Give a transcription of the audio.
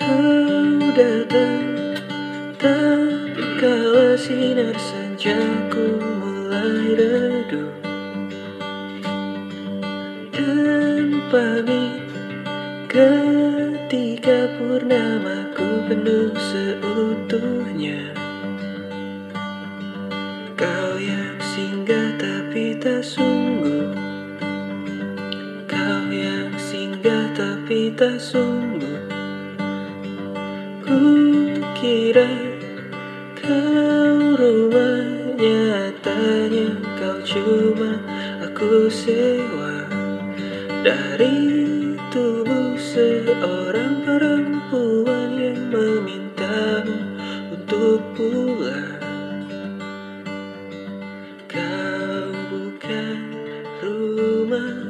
Kau datang tak kala sinar senjaku mulai redup. Dan pamit ketika purnamaku penuh seutuhnya. Kau yang singgah tapi tak sungguh. Kau yang singgah tapi tak sungguh Kira kau rumah Nyatanya kau cuma aku sewa. Dari tubuh seorang perempuan Yang memintamu untuk pulang. Kau bukan rumah